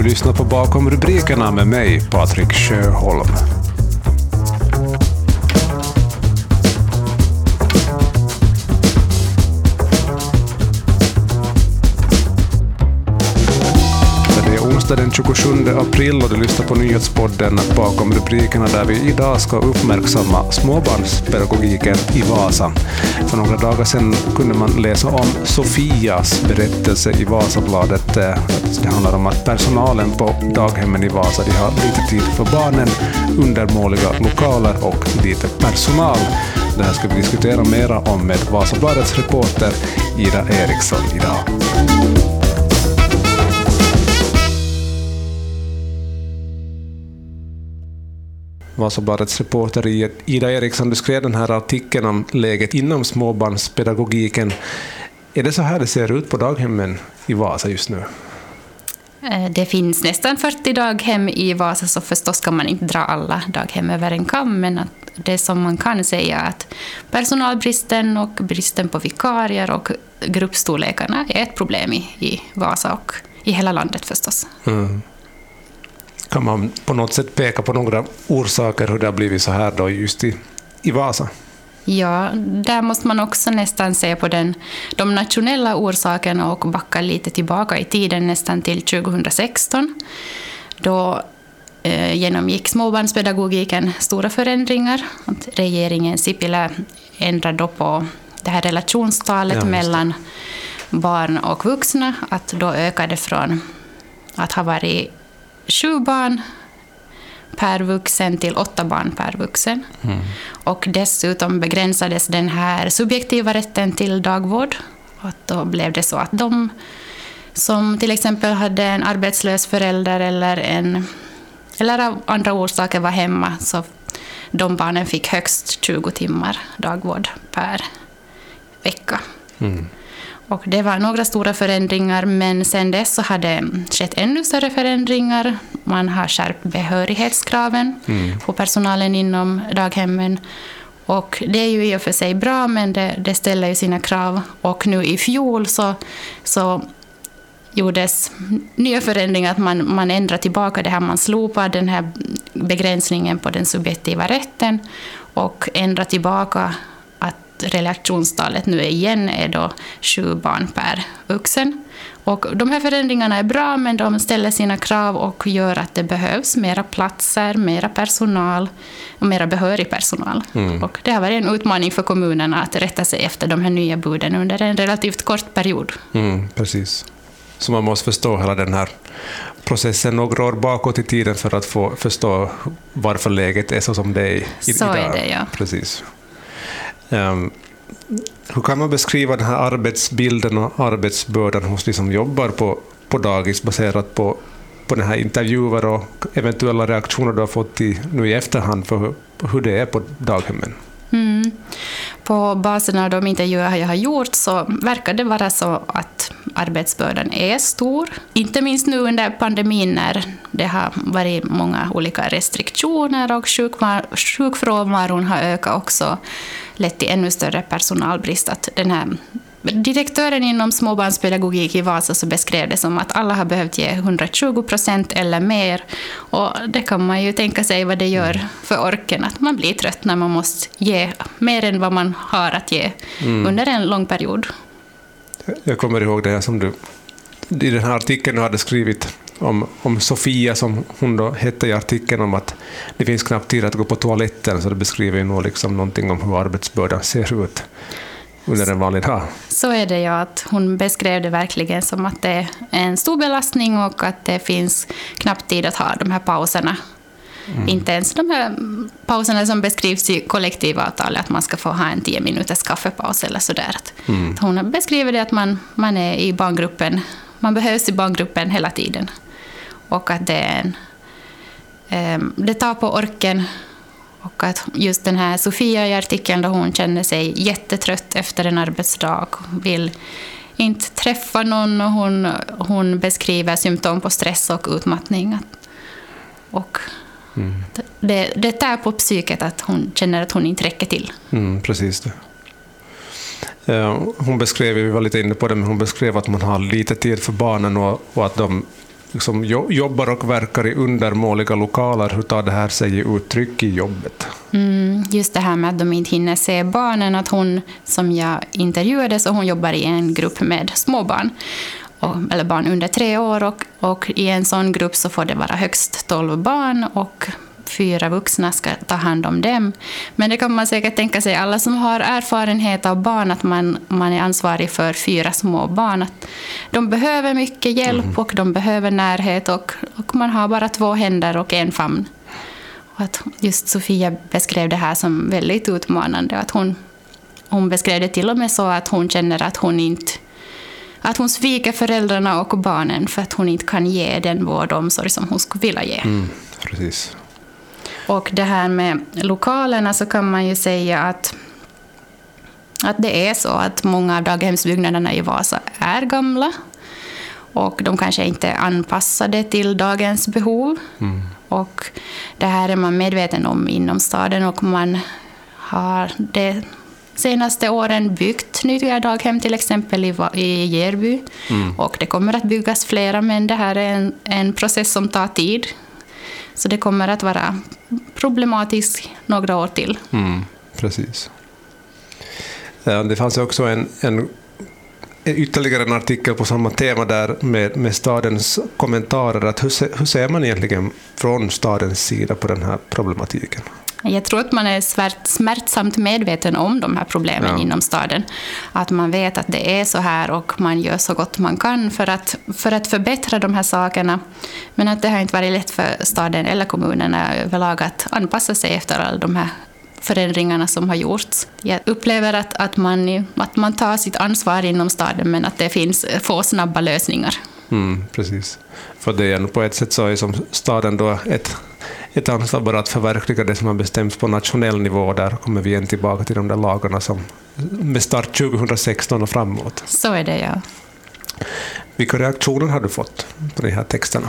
Du lyssnar på Bakom rubrikerna med mig, Patrik Sjöholm. Onsdag den 27 april och du lyssnar på nyhetspodden Bakom rubrikerna där vi idag ska uppmärksamma småbarnspedagogiken i Vasa. För några dagar sedan kunde man läsa om Sofias berättelse i Vasabladet. Eh, det handlar om att personalen på daghemmen i Vasa de har lite tid för barnen, undermåliga lokaler och lite personal. Det här ska vi diskutera mera om med Vasabladets reporter Ida Eriksson idag. Vasabladets reporter Ida Eriksson, du skrev den här artikeln om läget inom småbarnspedagogiken. Är det så här det ser ut på daghemmen i Vasa just nu? Eh, det finns nästan 40 daghem i Vasa, så förstås kan man inte dra alla daghem över en kam, men att det som man kan säga är att personalbristen och bristen på vikarier och gruppstorlekarna är ett problem i, i Vasa och i hela landet förstås. Mm. Kan man på något sätt peka på några orsaker hur det har blivit så här då just i, i Vasa? Ja, där måste man också nästan se på den, de nationella orsakerna och backa lite tillbaka i tiden, nästan till 2016. Då eh, genomgick småbarnspedagogiken stora förändringar. Att regeringen Sipilä ändrade då på det här relationstalet ja, mellan barn och vuxna, att då ökade från att ha varit sju barn per vuxen till åtta barn per vuxen. Mm. Och dessutom begränsades den här subjektiva rätten till dagvård. Och då blev det så att de som till exempel hade en arbetslös förälder eller, en, eller av andra orsaker var hemma, så de barnen fick högst 20 timmar dagvård per vecka. Mm. Och det var några stora förändringar, men sen dess så har det skett ännu större förändringar. Man har skärpt behörighetskraven mm. på personalen inom daghemmen. Och det är ju i och för sig bra, men det, det ställer ju sina krav. Och nu i fjol så, så gjordes nya förändringar, att man, man ändrade tillbaka det här, man slopade den här begränsningen på den subjektiva rätten och ändrade tillbaka relationstalet nu igen är då sju barn per vuxen. Och de här förändringarna är bra, men de ställer sina krav och gör att det behövs mera platser, mera personal och mera behörig personal. Mm. Och det har varit en utmaning för kommunerna att rätta sig efter de här nya buden under en relativt kort period. Mm, precis. Så man måste förstå hela den här processen några år bakåt i tiden för att få förstå varför läget är så som det är i, så idag. Är det, ja. Precis. Um, hur kan man beskriva den här arbetsbilden och arbetsbördan hos de som jobbar på, på dagis baserat på, på den här intervjuer och eventuella reaktioner du har fått i, nu i efterhand för hur, hur det är på daghemmen? Mm. På basen av de intervjuer jag har gjort så verkar det vara så att arbetsbördan är stor. Inte minst nu under pandemin när det har varit många olika restriktioner och sjukfrånvaron har ökat också lett till ännu större personalbrist. Att den här Direktören inom småbarnspedagogik i Vasa så beskrev det som att alla har behövt ge 120 procent eller mer. Och det kan man ju tänka sig vad det gör för orken, att man blir trött när man måste ge mer än vad man har att ge mm. under en lång period. Jag kommer ihåg det som du i den här artikeln du hade skrivit om, om Sofia, som hon då hette i artikeln, om att det finns knappt tid att gå på toaletten, så det beskriver ju nog liksom någonting om hur arbetsbördan ser ut under en vanlig dag. Så är det ja, att hon beskrev det verkligen som att det är en stor belastning och att det finns knappt tid att ha de här pauserna. Mm. Inte ens de här pauserna som beskrivs i kollektivavtalet, att man ska få ha en tio minuters kaffepaus eller sådär. Mm. Hon beskriver det att man, man är i barngruppen, man behövs i barngruppen hela tiden. Och att det, är en, um, det tar på orken och att just den här Sofia i artikeln, då hon känner sig jättetrött efter en arbetsdag, vill inte träffa någon och hon, hon beskriver symptom på stress och utmattning. Och mm. det, det tär på psyket att hon känner att hon inte räcker till. Mm, precis det. Hon beskrev, vi var lite inne på det, men hon beskrev att man har lite tid för barnen och, och att de liksom jobbar och verkar i undermåliga lokaler. Hur tar det här sig uttryck i jobbet? Mm, just det här med att de inte hinner se barnen. Att hon som jag intervjuade, så hon jobbar i en grupp med småbarn. Och, eller barn under tre år. Och, och i en sån grupp så får det vara högst tolv barn. Och fyra vuxna ska ta hand om dem. Men det kan man säkert tänka sig, alla som har erfarenhet av barn, att man, man är ansvarig för fyra små barn. Att de behöver mycket hjälp mm. och de behöver närhet och, och man har bara två händer och en famn. Och att just Sofia beskrev det här som väldigt utmanande. Att hon, hon beskrev det till och med så att hon känner att hon inte att hon sviker föräldrarna och barnen för att hon inte kan ge den vård och omsorg som hon skulle vilja ge. Mm, precis. Och det här med lokalerna så kan man ju säga att, att det är så att många av daghemsbyggnaderna i Vasa är gamla. Och de kanske inte är anpassade till dagens behov. Mm. Och det här är man medveten om inom staden och man har de senaste åren byggt nya daghem, till exempel i, i Järby. Mm. Och det kommer att byggas flera, men det här är en, en process som tar tid. Så det kommer att vara problematiskt några år till. Mm, precis. Det fanns också en, en ytterligare en artikel på samma tema där med, med stadens kommentarer. Att hur, hur ser man egentligen från stadens sida på den här problematiken? Jag tror att man är smärtsamt medveten om de här problemen ja. inom staden. Att man vet att det är så här och man gör så gott man kan för att, för att förbättra de här sakerna. Men att det har inte varit lätt för staden eller kommunerna överlag att anpassa sig efter alla de här förändringarna som har gjorts. Jag upplever att, att, man, att man tar sitt ansvar inom staden men att det finns få snabba lösningar. Mm, precis. För det är på ett sätt så är som staden då ett ett ansvar bara att förverkliga det som har bestämts på nationell nivå. Där kommer vi igen tillbaka till de där lagarna som med start 2016 och framåt. Så är det, ja. Vilka reaktioner har du fått på de här texterna?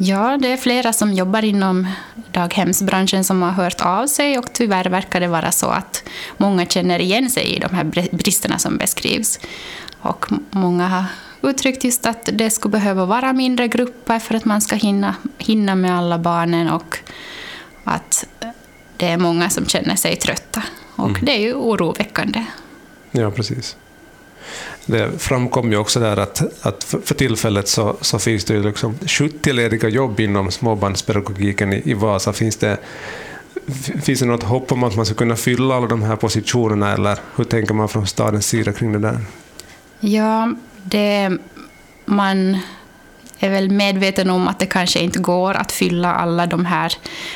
Ja, det är flera som jobbar inom daghemsbranschen som har hört av sig och tyvärr verkar det vara så att många känner igen sig i de här bristerna som beskrivs. Och många har uttryckt just att det skulle behöva vara mindre grupper för att man ska hinna, hinna med alla barnen och att det är många som känner sig trötta. Och mm. det är ju oroväckande. Ja, precis. Det framkom ju också där att, att för tillfället så, så finns det ju liksom 70 lediga jobb inom småbarnspedagogiken i, i Vasa. Finns det, finns det något hopp om att man ska kunna fylla alla de här positionerna eller hur tänker man från stadens sida kring det där? Ja, det, man är väl medveten om att det kanske inte går att fylla alla de här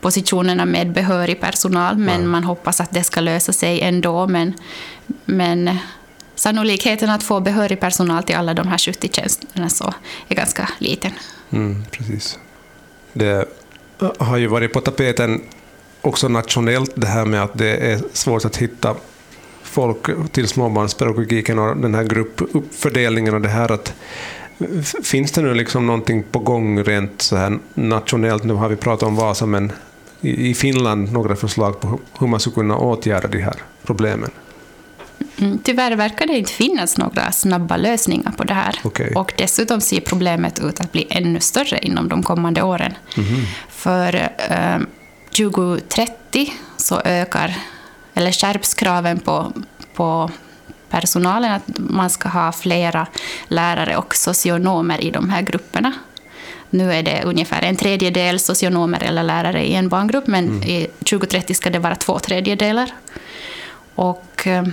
positionerna med behörig personal, men Nej. man hoppas att det ska lösa sig ändå. Men, men sannolikheten att få behörig personal till alla de här 70 tjänsterna så är ganska liten. Mm, precis. Det har ju varit på tapeten också nationellt det här med att det är svårt att hitta folk till småbarnspedagogiken och den här gruppuppfördelningen och det här att Finns det nu liksom någonting på gång rent så här nationellt? Nu har vi pratat om Vasa, men i Finland några förslag på hur man skulle kunna åtgärda de här problemen? Mm, tyvärr verkar det inte finnas några snabba lösningar på det här. Okay. Och dessutom ser problemet ut att bli ännu större inom de kommande åren. Mm. För eh, 2030 så ökar eller skärps kraven på, på personalen, att man ska ha flera lärare och socionomer i de här grupperna. Nu är det ungefär en tredjedel socionomer eller lärare i en barngrupp, men mm. i 2030 ska det vara två tredjedelar. Och eh,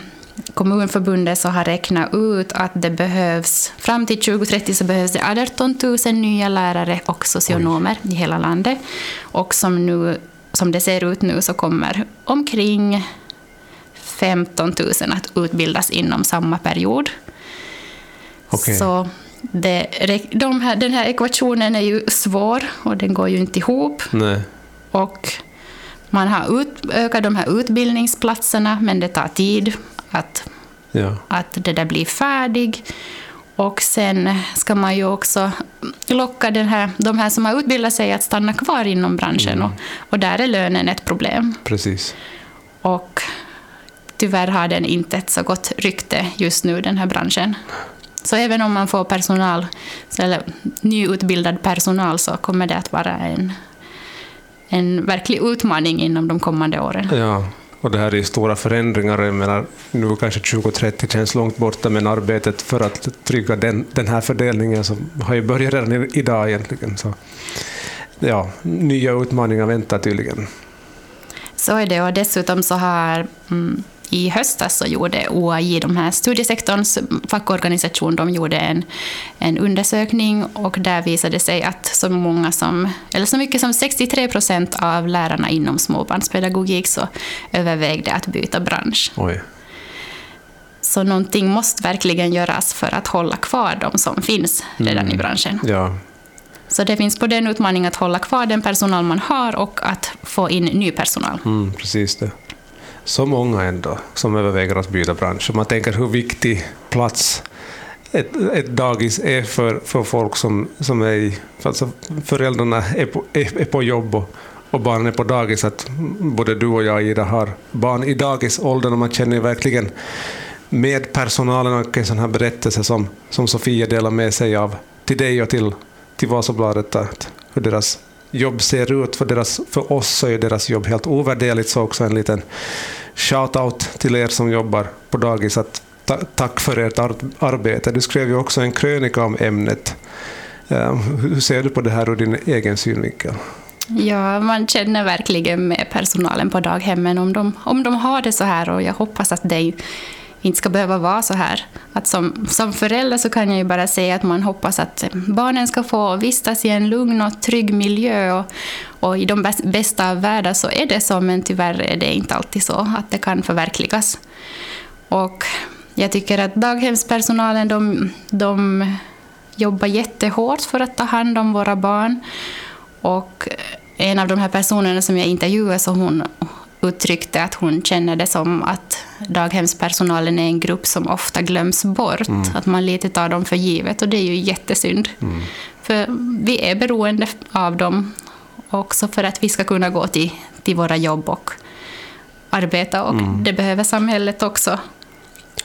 Kommunförbundet så har räknat ut att det behövs, fram till 2030 så behövs det 18 000 nya lärare och socionomer Oj. i hela landet. Och som, nu, som det ser ut nu så kommer omkring 15 000 att utbildas inom samma period. Okay. Så det, de här, den här ekvationen är ju svår och den går ju inte ihop. Nej. Och man har ut, ökat de här utbildningsplatserna, men det tar tid att, ja. att det där blir färdigt. Och sen ska man ju också locka den här, de här som har utbildat sig att stanna kvar inom branschen. Mm. Och, och där är lönen ett problem. Precis. Och tyvärr har den inte ett så gott rykte just nu, den här branschen. Så även om man får personal, eller nyutbildad personal, så kommer det att vara en, en verklig utmaning inom de kommande åren. Ja, och det här är stora förändringar. Jag menar, nu kanske 2030 känns långt borta, men arbetet för att trygga den, den här fördelningen så har ju börjat redan idag egentligen. Så, ja, nya utmaningar väntar tydligen. Så är det, och dessutom så har mm, i höstas så gjorde OAJ, de här studiesektorns fackorganisation, de gjorde en, en undersökning och där visade det sig att så, många som, eller så mycket som 63 procent av lärarna inom småbarnspedagogik så övervägde att byta bransch. Oj. Så någonting måste verkligen göras för att hålla kvar de som finns redan mm. i branschen. Ja. Så det finns både en utmaning att hålla kvar den personal man har och att få in ny personal. Mm, precis det så många ändå som överväger att byta bransch. Man tänker hur viktig plats ett, ett dagis är för, för folk som, som är i... Alltså föräldrarna är på, är, är på jobb och, och barnen är på dagis. Att både du och jag, Ida, har barn i dagisåldern och man känner verkligen med personalen och en sån här berättelse som, som Sofia delar med sig av till dig och till, till Vasabladet, att hur deras jobb ser ut. För, deras, för oss så är deras jobb helt ovärderligt, så också en liten shout-out till er som jobbar på dagis. Att ta, tack för ert ar arbete. Du skrev ju också en krönika om ämnet. Uh, hur ser du på det här ur din egen synvinkel? Ja, man känner verkligen med personalen på daghemmen om de, om de har det så här och jag hoppas att det inte ska behöva vara så här. Att som, som förälder så kan jag ju bara säga att man hoppas att barnen ska få vistas i en lugn och trygg miljö. Och, och i de bästa av världar så är det så, men tyvärr är det inte alltid så att det kan förverkligas. Och jag tycker att daghemspersonalen de, de jobbar jättehårt för att ta hand om våra barn. Och en av de här personerna som jag intervjuade, så hon, uttryckte att hon känner det som att daghemspersonalen är en grupp som ofta glöms bort. Mm. Att man lite tar dem för givet och det är ju jättesynd. Mm. För vi är beroende av dem också för att vi ska kunna gå till, till våra jobb och arbeta och mm. det behöver samhället också.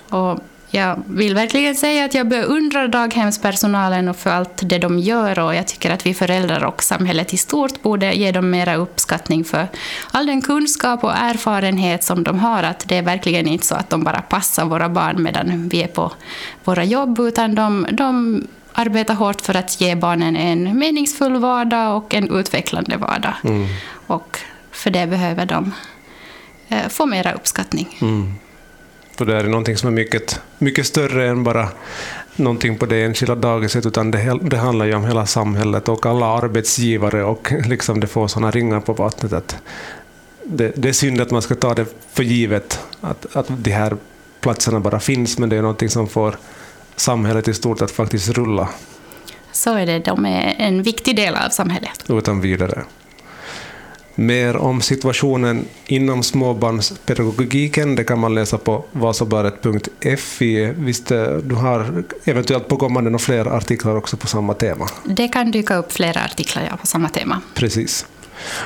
Och jag vill verkligen säga att jag beundrar daghemspersonalen och för allt det de gör och jag tycker att vi föräldrar och samhället i stort borde ge dem mera uppskattning för all den kunskap och erfarenhet som de har. Att det är verkligen inte så att de bara passar våra barn medan vi är på våra jobb, utan de, de arbetar hårt för att ge barnen en meningsfull vardag och en utvecklande vardag. Mm. Och för det behöver de eh, få mera uppskattning. Mm. För det är någonting som är mycket, mycket större än bara någonting på det enskilda dagiset, utan det, det handlar ju om hela samhället och alla arbetsgivare och liksom det får sådana ringar på vattnet att det, det, är synd att man ska ta det för givet att, att de här platserna bara finns, men det är någonting som får samhället i stort att faktiskt rulla. Så är det, de är en viktig del av samhället. Utan vidare. Mer om situationen inom småbarnspedagogiken det kan man läsa på vasabladet.fi. Visst, eh, du har eventuellt på kommande några fler artiklar också på samma tema? Det kan dyka upp flera artiklar ja, på samma tema. Precis.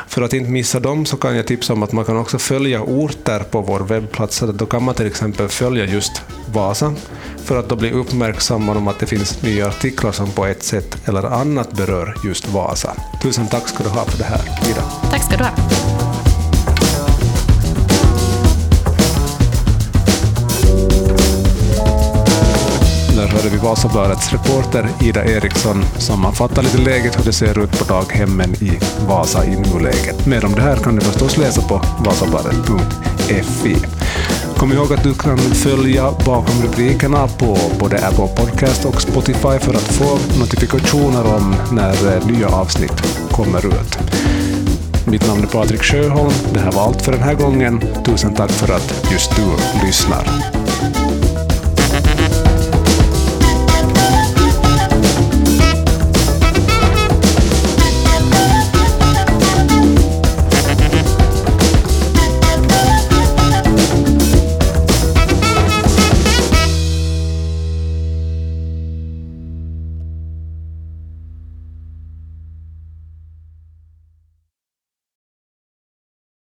För att inte missa dem så kan jag tipsa om att man kan också följa orter på vår webbplats. Då kan man till exempel följa just Vasa för att då bli uppmärksammad om att det finns nya artiklar som på ett sätt eller annat berör just Vasa. Tusen tack ska du ha för det här, Ida. Tack ska du ha. Vi Vasabladets reporter Ida Eriksson sammanfattar lite läget hur det ser ut på daghemmen i Vasa i nuläget. Mer om det här kan du förstås läsa på vasabladet.fi. Kom ihåg att du kan följa bakom rubrikerna på både Apple Podcast och Spotify för att få notifikationer om när eh, nya avsnitt kommer ut. Mitt namn är Patrik Sjöholm. Det här var allt för den här gången. Tusen tack för att just du lyssnar.